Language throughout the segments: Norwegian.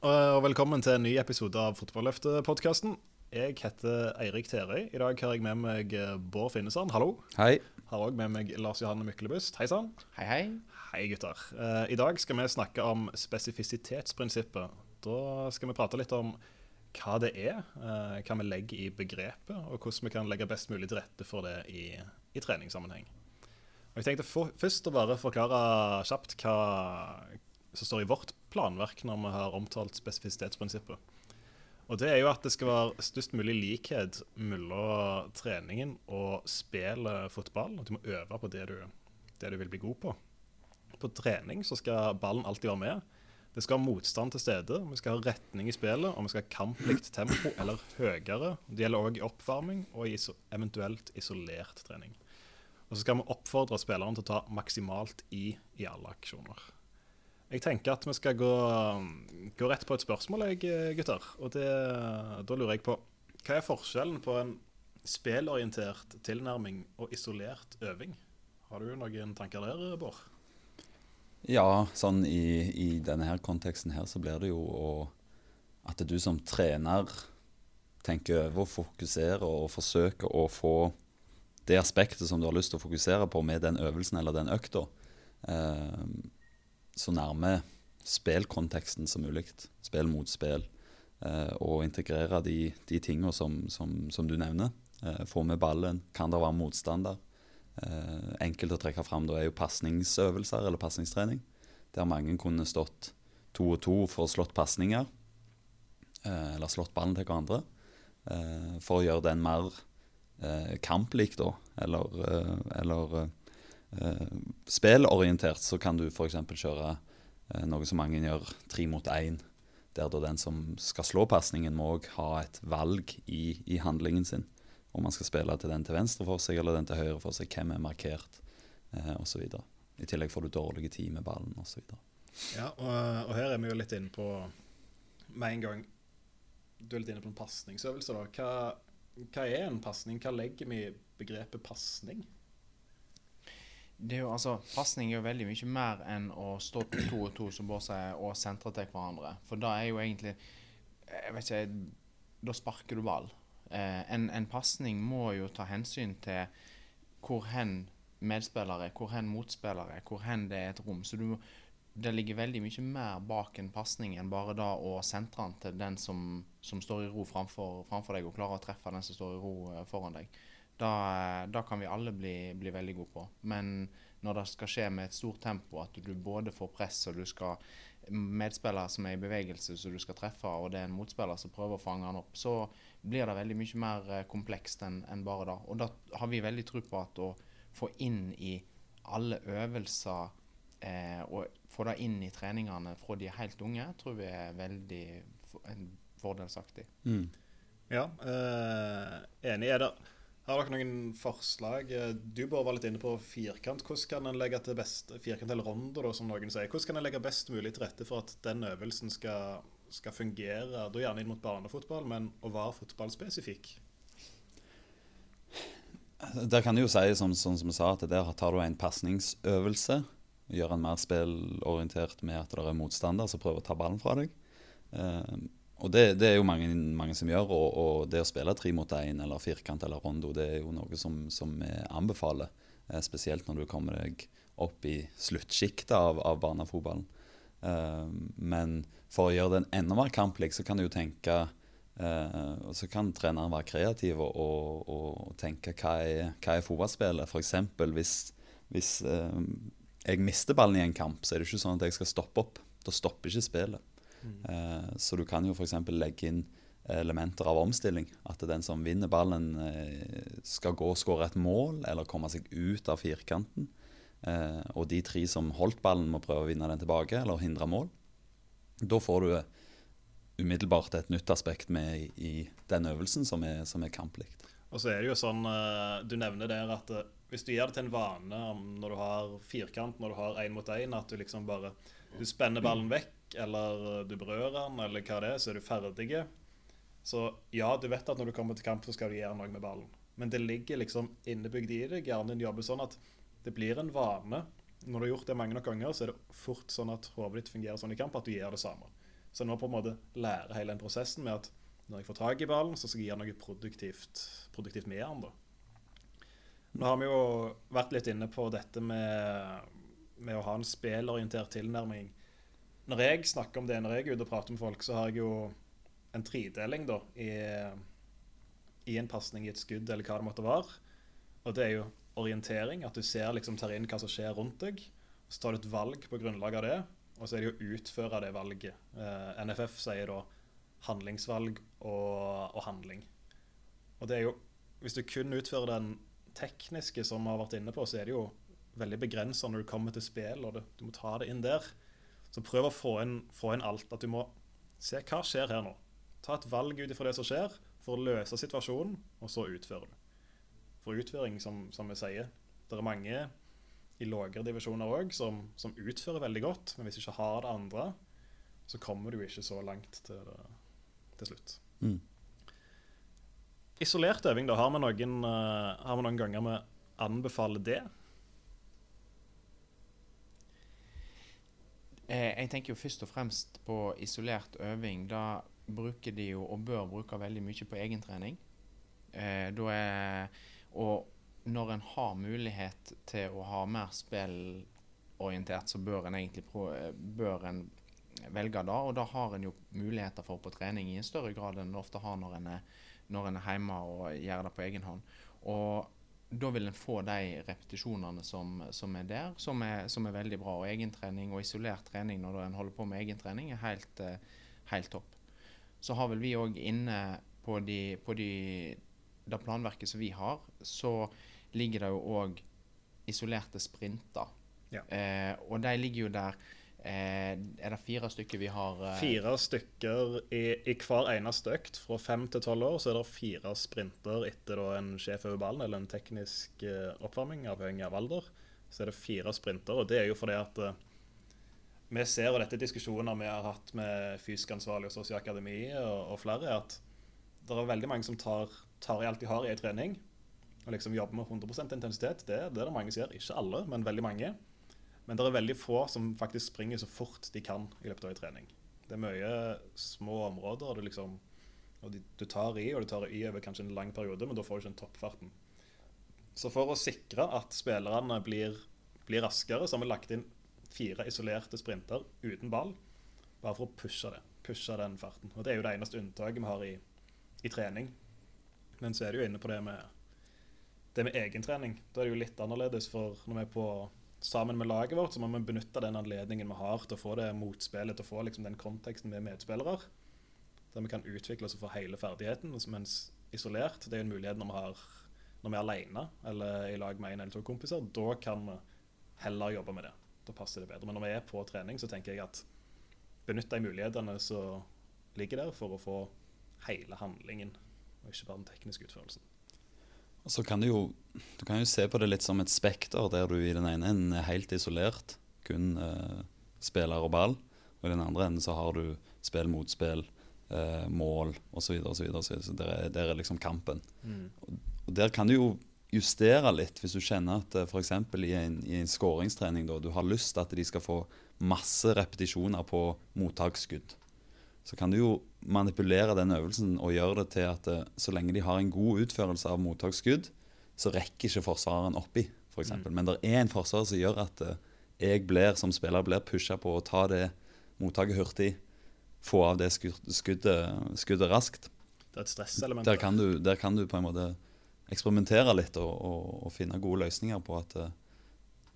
Hei, og velkommen til en ny episode av Fotballøftet-podkasten. Jeg heter Eirik Terøy. I dag har jeg med meg Bård Finnesand. Hallo. Hei. Har òg med meg Lars Johanne Myklebust. Hei sann. Hei, hei. Hei, gutter. Eh, I dag skal vi snakke om spesifisitetsprinsippet. Da skal vi prate litt om hva det er, eh, hva vi legger i begrepet, og hvordan vi kan legge best mulig til rette for det i, i treningssammenheng. Og jeg tenkte for, først å bare forklare kjapt hva som står i vårt planverk når vi har omtalt spesifisitetsprinsippet. Og det er jo at det skal være størst mulig likhet mellom treningen og spillet fotball. Du må øve på det du, det du vil bli god på. På trening så skal ballen alltid være med. Det skal ha motstand til stede, vi skal ha retning i spillet, og vi skal ha kamplikt tempo eller høyere. Det gjelder òg i oppvarming og i iso eventuelt isolert trening. Og så skal vi oppfordre spilleren til å ta maksimalt i i alle aksjoner. Jeg tenker at vi skal gå, gå rett på et spørsmål, jeg, gutter. Og det, da lurer jeg på Hva er forskjellen på en spillorientert tilnærming og isolert øving? Har du noen tanker der, Bård? Ja, sånn i, i denne her konteksten her så blir det jo at du som trener tenker over og fokuserer og forsøker å få det aspektet som du har lyst til å fokusere på med den øvelsen eller den økta, eh, så nærme spillkonteksten som mulig. Spill mot spill. Eh, og integrere de, de tingene som, som, som, du nevner. Eh, få med ballen. Kan det være motstander? Eh, enkelt å trekke fram da er jo pasningsøvelser eller pasningstrening. Der mange kunne stått to og to for å slått pasninger. Eh, eller slått ballen til hverandre. Eh, for å gjøre den mer eh, kamplik, da. Eller, eller spillorientert, så kan du f.eks. kjøre noe som mange gjør, tre mot én. Der da den som skal slå pasningen, må òg ha et valg i, i handlingen sin om man skal spille til den til venstre for seg eller den til høyre for seg, hvem er markert eh, osv. I tillegg får du dårlige tid med ballen osv. Ja, og, og her er vi jo litt inne på med en gang Du er litt inne på en pasningsøvelse. da. Hva, hva er en pasning? Hva legger vi i begrepet pasning? Det er jo altså, Pasning er jo veldig mye mer enn å stå på to og to som Bård og sentre til hverandre. For da er jo egentlig jeg vet ikke, Da sparker du ball. Eh, en en pasning må jo ta hensyn til hvor hen medspillere er, hvor hen motspillere er, hvor hen det er et rom. Så du, det ligger veldig mye mer bak en pasning enn bare da å sentre den til den som, som står i ro framfor, framfor, deg, og klarer å treffe den som står i ro eh, foran deg. Da, eh, kan vi alle bli, bli, veldig gode på. Men når det skal skje med et stort tempo, at du både får press og du skal medspiller som er i bevegelse som du skal treffe, og det er en motspiller som prøver å fange han opp, så blir det veldig mye mer eh, komplekst enn en bare det. Og da har vi veldig tro på at å få inn i alle øvelser eh, og få det inn i treningene fra de er helt unge, tror vi er veldig fordelsaktig. Mm. Ja, eh, enig. Er det har dere noen forslag? Du Bård var litt inne på firkant. Hvordan kan en legge til best, firkant eller rondo, da, som noen sier. Hvordan kan en legge best mulig til rette for at den øvelsen skal, skal fungere, da gjerne inn mot barnefotball, men å være fotballspesifikk? Der kan du jo si, som, som, som jeg sa, at der tar du en pasningsøvelse. Gjør en mer spillorientert med at det er motstander som prøver å ta ballen fra deg. Og det, det, er jo mange, mange som gjør. Og, og, det å spille tre mot én eller firkant eller rondo, det er jo noe som, som vi anbefaler. Eh, spesielt når du kommer deg opp i sluttsjiktet av, av barnefotballen. Eh, men for å gjøre den enda mer kamplik, så kan du jo tenke eh, Så kan treneren være kreativ og, og, og tenke hva er, hva er fotballspillet? F.eks. hvis, hvis eh, jeg mister ballen i en kamp, så er det ikke sånn at jeg skal stoppe opp. Da stopper ikke spillet. Mm. så du kan jo f.eks. legge inn elementer av omstilling. At den som vinner ballen, eh, skal gå og skåre et mål eller komme seg ut av firkanten. Eh, og de tre som holdt ballen, må prøve å vinne den tilbake eller hindre mål. Da får du umiddelbart et nytt aspekt med i den øvelsen som er, som er kamplikt. Og så er det jo sånn, Du nevner der at hvis du gjør det til en vane når du har firkant, når du har én mot én, at du liksom bare du spenner ballen vekk eller du berører den, eller hva det er, så er du ferdig. Så ja, du vet at når du kommer til kamp, så skal du gjøre noe med ballen. Men det ligger liksom innebygd i deg. Hjernen din jobber sånn at det blir en vane. Når du har gjort det mange nok ganger, så er det fort sånn at hodet ditt fungerer sånn i kamp at du gjør det samme. Så nå på en måte lære hele den prosessen med at når jeg får tak i ballen, så skal jeg gjøre noe produktivt, produktivt med den. Nå har vi jo vært litt inne på dette med, med å ha en spillorientert tilnærming. Når jeg snakker om det, når jeg er ute og prater med folk, så har jeg jo en tredeling da, i, i en pasning i et skudd, eller hva det måtte være. Og det er jo orientering, at du ser liksom tar inn hva som skjer rundt deg. Så tar du et valg på grunnlag av det, og så er det å utføre det valget. Eh, NFF sier da handlingsvalg og, og, handling. Og det er jo Hvis du kun utfører den tekniske som vi har vært inne på, så er det jo veldig begrensa når du kommer til spill, og det, du må ta det inn der. Så prøv å få inn, få inn alt. At du må se hva skjer her nå. Ta et valg ut ifra det som skjer, for å løse situasjonen, og så utfører du. For utføring, som, som vi sier Det er mange i lavere divisjoner òg som, som, utfører veldig godt, men hvis du ikke har det andre, så kommer du ikke så langt til, det, til slutt. Mm. Isolert øving, da. Har vi noen, uh, har vi noen ganger vi anbefaler det? Eh, jeg tenker jo først og fremst på isolert øving. Da bruker de jo, og bør bruke veldig mye på egentrening. Eh, da er, og når en har mulighet til å ha mer spillorientert, så bør en egentlig bør en velge det. Og da har en jo muligheter for på trening i en større grad enn en ofte har når en er, når en er hjemme og gjør det på egen hånd. Og da vil en få de repetisjonene som, som er der, som er, som er, veldig bra. Og egentrening og isolert trening når en holder på med egentrening, er helt, eh, helt topp så har vel vi òg inne på, de, på de, det planverket som vi har, så ligger det jo òg isolerte sprinter. Ja. Eh, og de ligger jo der Er det fire stykker vi har? Eh? Fire stykker i, i, hver eneste økt. Fra fem til tolv år så er det fire sprinter etter en sjef over ballen, eller en teknisk eh, oppvarming, avhengig av alder. Så er det fire sprinter, og det er jo fordi at eh, vi ser, og dette er diskusjoner vi har hatt med fysisk ansvarlig og akademiet og, og flere, at det er veldig mange som tar, tar i alt de har i en trening, og liksom jobber med 100% intensitet. Det, det er det mange som gjør. Ikke alle, men veldig mange. Men det er veldig få som faktisk springer så fort de kan i løpet av en trening. Det er mye små områder du liksom og du tar i, og du tar i over kanskje en lang periode, men da får du ikke den toppfarten. Så for å sikre at spillerne blir, blir raskere, så har vi lagt inn fire isolerte sprinter uten ball, bare for å pushe det. Pushe den farten. Og Det er jo det eneste unntaket vi har i, i trening. Men så er det jo inne på det med, det med egentrening. Da er det jo litt annerledes, for når vi er på sammen med laget vårt, så må vi benytte den anledningen vi har til å få det motspillet, til å få liksom den konteksten med medspillere. Der vi kan utvikle oss og få hele ferdigheten. Mens isolert, det er en mulighet når vi, har, når vi er alene eller i lag med en eller to kompiser. Da kan vi heller jobbe med det da passer det bedre. Men når vi er på trening, så tenker jeg at benytt de mulighetene som ligger der, for å få hele handlingen, og ikke bare den tekniske utførelsen. Og så kan du jo du kan jo se på det litt som et spekter, der du i den ene enden er helt isolert, kun eh, spiller og ball, og i den andre enden så har du spill mot spill, eh, mål osv. Så, videre, så, så der, er, der er liksom kampen. Mm. Og, og der kan du jo justere litt hvis du kjenner at f.eks. I, en, i en skåringstrening da, du har lyst til at de skal få masse repetisjoner på mottaksskudd. Så kan du jo manipulere den øvelsen og gjøre det til at eh, så lenge de har en god utførelse av mottaksskudd, så rekker ikke forsvareren oppi, f.eks. eksempel. Men det er en forsvarer som gjør at eh, jeg blir, som spiller blir pusha på å ta det mottaket hurtig, få av det skuddet, skuddet raskt. Det er et stresselement. Der kan, du, der kan du på en måte eksperimentere litt og, og, og, finne gode løsninger på at uh,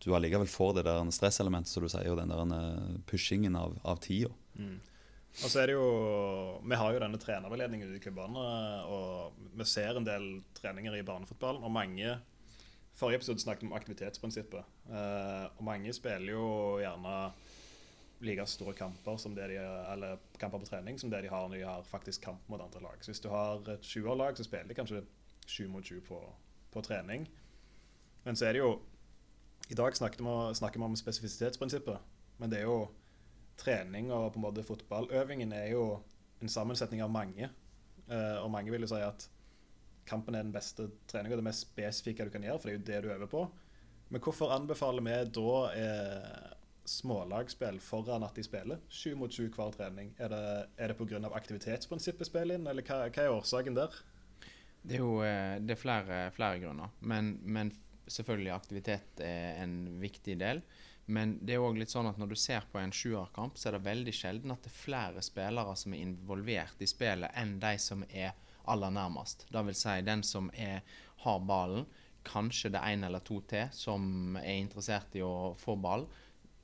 du allikevel får det der stresselementet som du sier, og den der pushingen av, av tida. Mm. Og så er det jo, Vi har jo denne trenerveiledningen ute i klubbene, og vi ser en del treninger i barnefotballen. og mange Forrige episode snakket vi om aktivitetsprinsippet. Uh, og mange spiller jo gjerne like store kamper som det de, eller kamper på trening som det de har når de har faktisk kamp mot andre lag. Så Hvis du har et 20-årlag, så spiller de kanskje 7 mot 20 på, på, trening. Men så er det jo I dag snakker vi om spesifisitetsprinsippet, men det er jo trening og på en måte fotballøvingen er jo en sammensetning av mange. Uh, og mange vil jo si at kampen er den beste treninga, det mest spesifikke du kan gjøre, for det er jo det du øver på. Men hvorfor anbefaler vi da eh, smålagsspill foran at de spiller sju mot sju hver trening? Er det, er det pga. aktivitetsprinsippet spiller inn, eller hva, hva, er årsaken der? Det er jo eh, det er flere, flere grunner. Men, men, selvfølgelig aktivitet er en viktig del. Men det er òg litt sånn at når du ser på en sjuerkamp, så er det veldig sjelden at det er flere spillere som er involvert i spillet, enn de som er aller nærmest. da vil si den som er, har ballen, kanskje det er én eller to til som er interessert i å få ball,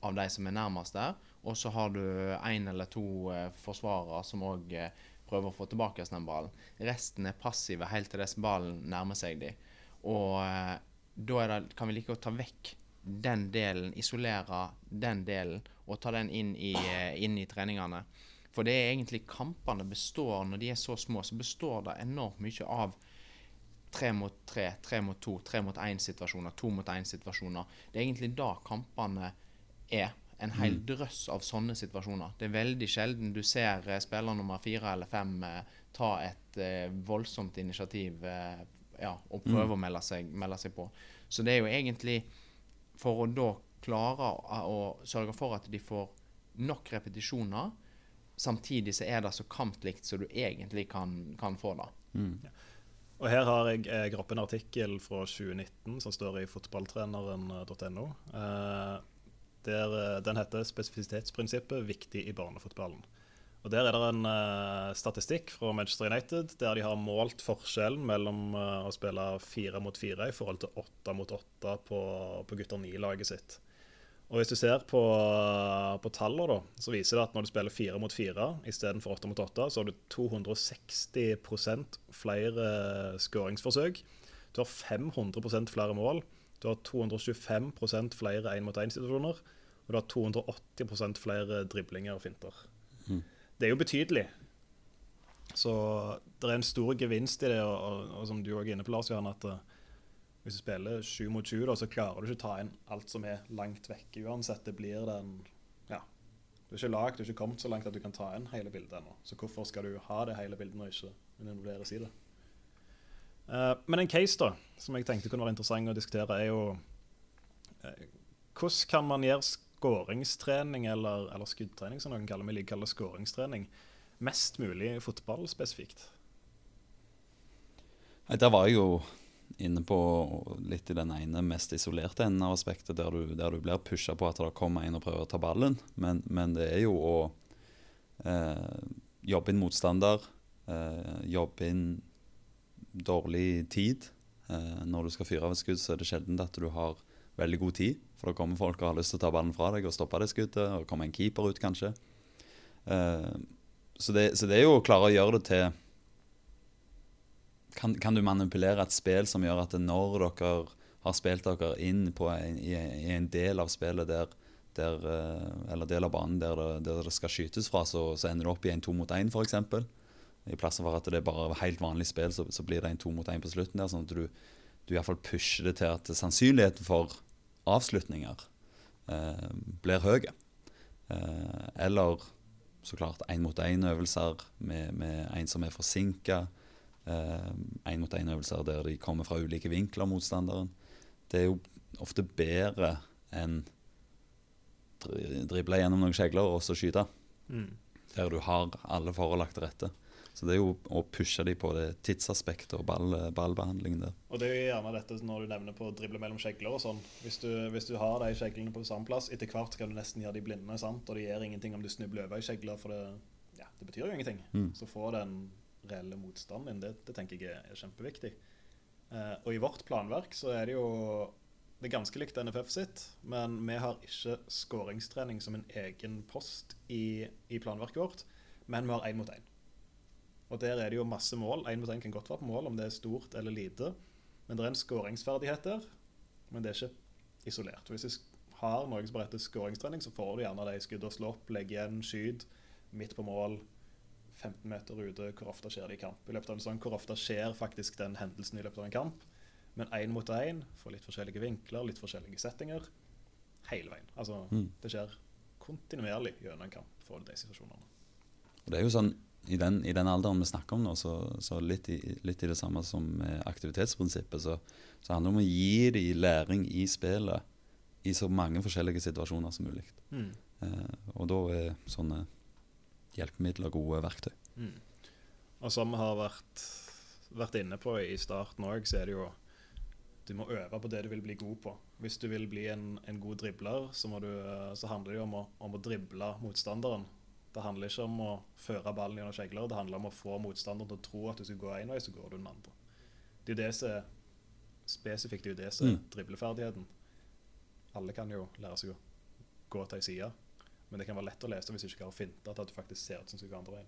av de som er nærmest der. Og så har du én eller to eh, forsvarere som òg eh, prøver å få tilbake den ballen. Resten er passive helt til dess ballen nærmer seg dem. Og eh, da det, kan vi like å ta vekk den delen, isolere den delen og ta den inn i, eh, inn i treningene. For det er egentlig kampene består, når de er så små, så består det enormt mye av tre mot tre, tre mot to, tre mot én-situasjoner, to mot én-situasjoner. Det er egentlig da kampene er. En hel mm. drøss av sånne situasjoner. Det er veldig sjelden du ser eh, spiller nummer fire eller fem eh, ta et voldsomt initiativ ja, og prøve mm. å melde seg, melde seg, på. Så det er jo egentlig for å da klare å, å sørge for at de får nok repetisjoner, samtidig så er det så kamplikt som du egentlig kan, kan få det. Mm. Ja. Og Her har jeg, jeg opp en artikkel fra 2019 som står i fotballtreneren.no. Eh, eh, den heter 'Spesifisitetsprinsippet viktig i barnefotballen'. Og Der er det en uh, statistikk fra Manchester United der de har målt forskjellen mellom uh, å spille fire mot fire i forhold til åtte mot åtte på, på gutter ni-laget sitt. Og Hvis du ser på, på tallene, så viser det at når du spiller fire mot fire istedenfor åtte mot åtte, så har du 260% flere skåringsforsøk. Du har 500% flere mål. Du har 225% flere én-mot-én-situasjoner. Og du har 280 flere driblinger og finter. Mm. Det er jo betydelig. Så det er en stor gevinst i det, og, og, og som du òg er inne på, Lars Johan, at uh, hvis du spiller 7 mot sju, så klarer du ikke å ta inn alt som er langt vekk. Uansett, det blir den Ja. Du er ikke lagd, du er ikke kommet så langt at du kan ta inn hele bildet ennå. Så hvorfor skal du ha det hele bildet når ikke involveres i det? Uh, men en case da, som jeg tenkte kunne være interessant å diskutere, er jo uh, Hvordan kan man gjøre skåringstrening, eller, eller skuddtrening, som noen kaller, vi liker å kalle skåringstrening, mest mulig fotballspesifikt? Der var jeg jo inne på litt i den ene mest isolerte enden av aspektet, der du, der du blir pusha på at det kommer en og prøver å ta ballen. Men, men det er jo å eh, jobbe inn motstander, eh, jobbe inn dårlig tid. Eh, når du skal fyre av et skudd, så er det sjelden at du har veldig god tid. For da kommer folk og har lyst til å ta ballen fra deg og stoppe det skuddet. Og komme en keeper ut, kanskje. Uh, så, det, så, det, er jo å klare å gjøre det til kan, kan, du manipulere et spill som gjør at når dere har spilt dere inn en, i, i, en del av spillet der, der, eh, eller del av banen der det, der det skal skytes fra, så, så ender du opp i en to mot én, f.eks. I plassen for at det er bare helt vanlig spill, så, så blir det en to mot én på slutten. der, Sånn at du, du i hvert fall pusher det til at sannsynligheten for avslutninger eh, blir høy. Eh, eller så klart én-mot-én-øvelser med, med, en som er forsinka. Én-mot-én-øvelser eh, der de kommer fra ulike vinkler, motstanderen. Det er jo ofte bedre enn drible gjennom noen skjegler og så skyte. Mm. Der du har alle forhold lagt til rette. Så det er jo å pushe dem på det tidsaspektet og ball, ballbehandlingen der. Og det er jo gjerne dette når du nevner på å drible mellom skjegler og sånn. Hvis du, hvis du har de skjeglene på samme plass, etter hvert kan du nesten gjøre de blinde, sant? og det gjør ingenting om du snubler over i skjegler, for det, ja, det betyr jo ingenting. Mm. Så få den reelle motstanden din, det, det, tenker jeg er, kjempeviktig. Eh, og i vårt planverk så er det jo det er ganske likt NFF sitt, men vi har ikke skåringstrening som en egen post i, i planverket vårt, men vi har én mot én. Og der er det jo masse mål. Én mot én kan godt være på mål, om det er stort eller lite. Men det er en skåringsferdighet der. Men det er ikke isolert. Hvis du har noe som heter skåringstrening, så får du gjerne de skudd og slå opp, legge igjen, skyt midt på mål, 15 meter ute. Hvor ofte skjer det i kamp? I løpet av en sånn, Hvor ofte skjer faktisk den hendelsen i løpet av en kamp? Men én mot én, får litt forskjellige vinkler, litt forskjellige settinger, hele veien. Altså, mm. Det skjer kontinuerlig gjennom en kamp for de situasjonene. Det er jo sånn i den, i den, alderen vi snakker om nå, så, så litt, i, litt, i, det samme som aktivitetsprinsippet, så, så handler det om å gi dem læring i spillet i så mange forskjellige situasjoner som mulig. Mm. Eh, og da er sånne hjelpemidler gode verktøy. Mm. Og som vi har vært, vært inne på i starten òg, så er det jo Du må øve på det du vil bli god på. Hvis du vil bli en, en god dribler, så, du, eh, så handler det jo om å, om å drible motstanderen. Det handler ikke om å føre ballen gjennom skjegler, det handler om å få motstanderen til å tro at du skal gå én vei, så går du den andre. Det er jo det som er spesifikt, det er jo det som er Mm. dribleferdigheten. Alle kan jo lære seg å gå til ei side, men det kan være lett å lese hvis du ikke klarer å finte at du faktisk ser ut som du gå andre veien.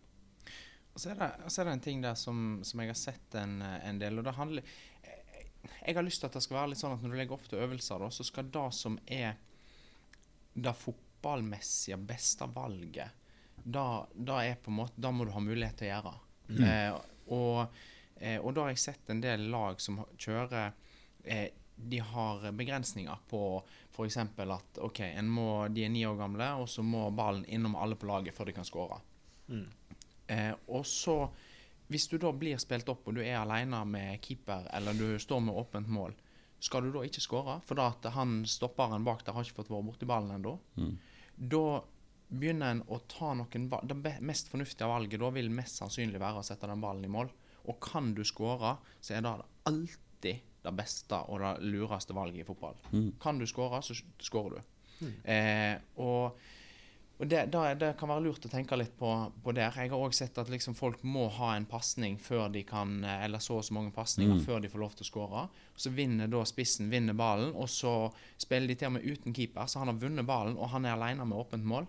Og så er det, så er det en ting der som, som jeg har sett en, en del, og det handler jeg- Jeg har lyst til at det skal være litt sånn at når du legger opp til øvelser, da, så skal det som er det fotballmessige beste valget, da, da på måte Da må du ha mulighet til å gjøre. Mm. Eh, og, eh, og da har jeg sett en del lag som kjører eh, De har begrensninger på f.eks. at ok, en må, de er ni år gamle, og så må ballen innom alle på laget før de kan skåre. Mm. Eh, og så, hvis du da blir spilt opp og du er alene med keeper, eller du står med åpent mål, skal du da ikke skåre? For da at han stopperen bak der har ikke fått vært borti ballen ennå. Mm. Da begynner en å ta noen valg. Det mest fornuftige valget da vil mest sannsynlig være å sette den ballen i mål. Og kan du skåre, så er det alltid det beste og det lureste valget i fotball. Mm. Kan du skåre, så skårer du. Mm. Eh, og og det, da, er- det kan være lurt å tenke litt på, på der. Jeg har òg sett at liksom folk må ha en pasning før de kan eh, Eller så og så mange pasninger Mm. før de får lov til å skåre. Så vinner da spissen vinner ballen, og så spiller de til og med uten keeper. Så han har vunnet ballen, og han er alene med åpent mål.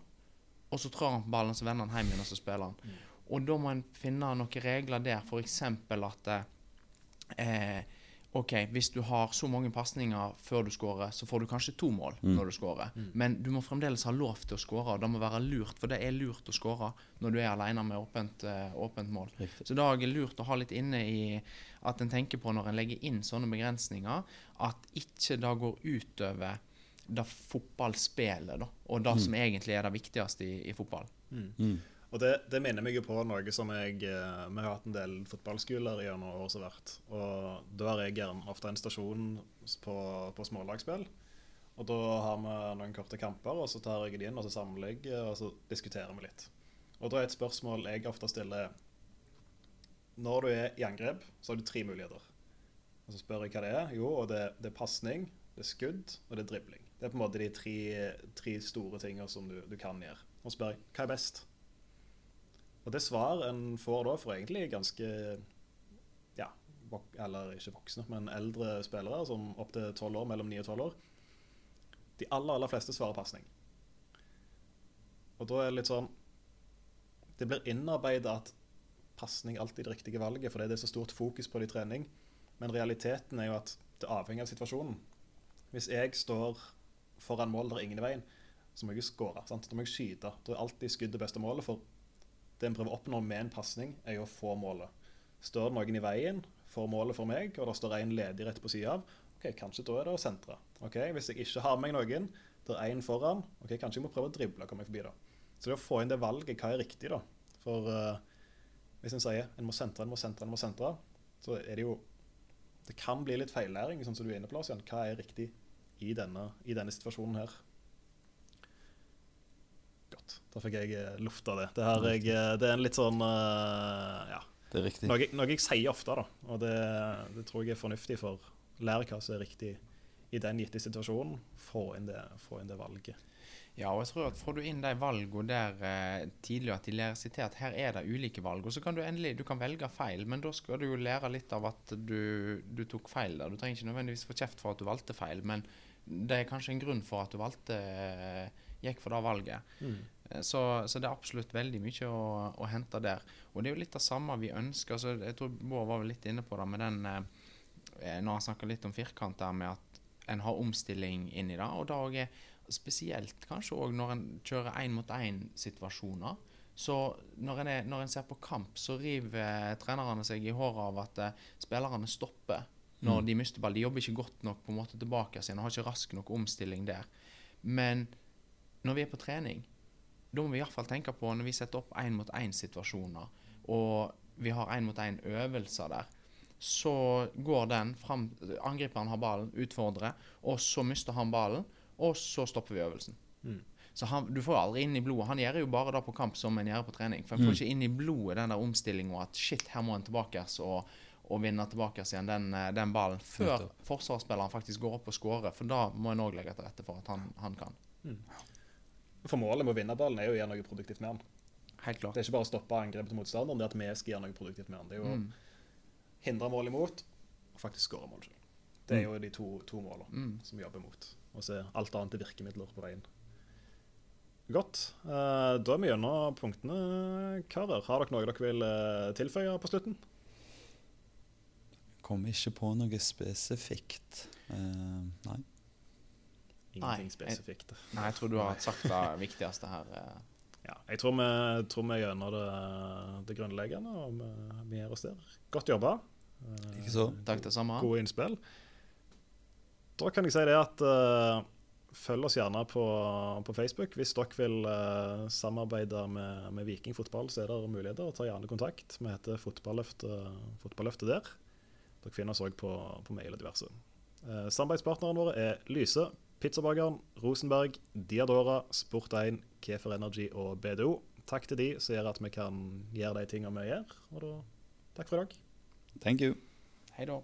Og så trår han på ballen, så vender han hjem igjen, og så spiller han. Mm. Og da må en finne noen regler der, f.eks. at eh, OK, hvis du har så mange pasninger før du skårer, så får du kanskje to mål Mm. når du skårer. Mm. Men du må fremdeles ha lov til å skåre, og det må være lurt, for det er lurt å skåre når du er alene med åpent, eh, åpent mål. Riktig. Så det er lurt å ha litt inne i at en tenker på når en legger inn sånne begrensninger, at ikke det går utover det fotballspillet, da, og det Mm. som egentlig er det viktigste i, i fotball. Mm. Mm. Og det, det minner meg jo på noe som jeg eh, Vi har hatt en del fotballskoler gjennom år som har vært. Og da har jeg gjerne ofte en stasjon på, på smålagsspill. Og da har vi noen korte kamper, og så tar jeg det inn, og så samler jeg, og så diskuterer vi litt. Og da er et spørsmål jeg ofte stiller Når du er i angrep, så har du tre muligheter. Og så spør jeg hva det er. Jo, og det, det er pasning, det er skudd, og det er dribling. Det er på en måte de tre, tre store tingene som du, du kan gjøre. Og spør hva er best? Og det svar en får da for egentlig ganske ja, eller ikke voksne, men eldre spillere, som opptil tolv år, mellom ni og tolv år, de aller, aller fleste svarer pasning. Og da er det litt sånn Det blir innarbeida at pasning alltid det riktige valget, fordi det er så stort fokus på det i trening. Men realiteten er jo at det avhenger av situasjonen. Hvis jeg står foran mål der ingen er i veien, så må jeg skåre. Da må jeg skyte. Da er alltid skudd det beste målet. For det en prøver å oppnå med en pasning, er jo å få målet. Står det noen i veien for målet for meg, og det står en ledig rett på sida av, ok, kanskje da er det å sentre. Ok, Hvis jeg ikke har med meg noen, det er én foran, ok, kanskje jeg må prøve å drible og komme meg forbi. da. Så det å få inn det valget, hva er riktig, da? For uh, hvis en sier en må sentre, en må sentre, en må sentre, så er det jo Det kan bli litt feillæring, sånn som du er inne på, Lars Jan. Hva er riktig i denne, i denne situasjonen her? Godt. Da fikk jeg eh, lufta det. Det, her, jeg, eh, det er en litt sånn eh, Ja. Det er riktig. Noe, noe jeg sier ofte, da. Og det, det tror jeg er fornuftig for lære hva som er riktig i den gitte situasjonen. Få inn det, få inn det valget. Ja, og jeg tror at får du inn de valgene der eh, tidligere at de lærer seg til at her er det ulike valg, og så kan du endelig du kan velge feil, men da skal du jo lære litt av at du, du tok feil der. Du trenger ikke nødvendigvis få kjeft for at du valgte feil, men det er kanskje en grunn for at du valgte eh, gikk for det valget. Mm. Så, så det er absolutt veldig mye å, å hente der. Og det er jo litt det samme vi ønsker. Så jeg tror Bård var litt inne på det med den eh, Når han snakka litt om firkant der med at en har omstilling inn i det. Og det også er spesielt kanskje òg når en kjører én-mot-én-situasjoner. Så når en, er, når en ser på kamp, så river eh, trenerne seg i håret av at eh, spillerne stopper når Mm. de mister ball. De jobber ikke godt nok på en måte tilbake igjen og har ikke rask nok omstilling der. Men når vi er på trening, da må vi iallfall tenke på når vi setter opp én-mot-én-situasjoner, og vi har én-mot-én-øvelser der, så går den fram Angriperen har ballen, utfordrer, og så mister han ballen. og så stopper vi øvelsen. Mm. Så han, du får aldri inn i blodet. Han gjør jo bare det på kamp som en gjør på trening. For en får Mm. ikke inn i blodet den der omstillinga at shit, her må en tilbake og, og vinne tilbake igjen den, eh, den ballen. Før Nettopp. forsvarsspilleren faktisk går opp og skårer. for da må en òg legge til rette for at han, han kan. For målet med å vinne ballen er jo å gjøre noe produktivt med den. Helt klart. Det er ikke bare å stoppe angrepet til motstanderen, det er at vi skal gjøre noe produktivt med den. Det er jo Mm. å hindre mål imot og faktisk skåre mål selv. Det er jo de to, to målene Mm. som vi jobber mot. Og så er alt annet er virkemidler på veien. Godt. Eh, Da er vi gjennom punktene, karer. Har dere noe dere vil eh, tilføye på slutten? Kommer ikke på noe spesifikt. Uh, nei. Ingenting Nei, spesifikt. Nei, jeg tror du har sagt det viktigste her. eh. Ja, jeg tror vi, tror vi gjennom det, det grunnleggende, og vi, vi gir oss der. Godt jobba. Ikke så. Takk det samme. Gode innspill. Da kan jeg si det at uh, følg oss gjerne på, på Facebook. Hvis dere vil uh, samarbeide med, med Viking fotball, så er det muligheter. Ta gjerne kontakt. Vi heter Fotballøftet, fotballøftet der. Dere finner oss òg på, på mail og diverse. Eh, samarbeidspartnerne våre er Lyse, Pizzabakeren, Rosenberg, Diadora, Sport1, Kefer Energy og BDO. Takk til de som gjør at vi kan gjøre de tingene vi gjør. Og da, takk for i dag. Thank you. Hei da.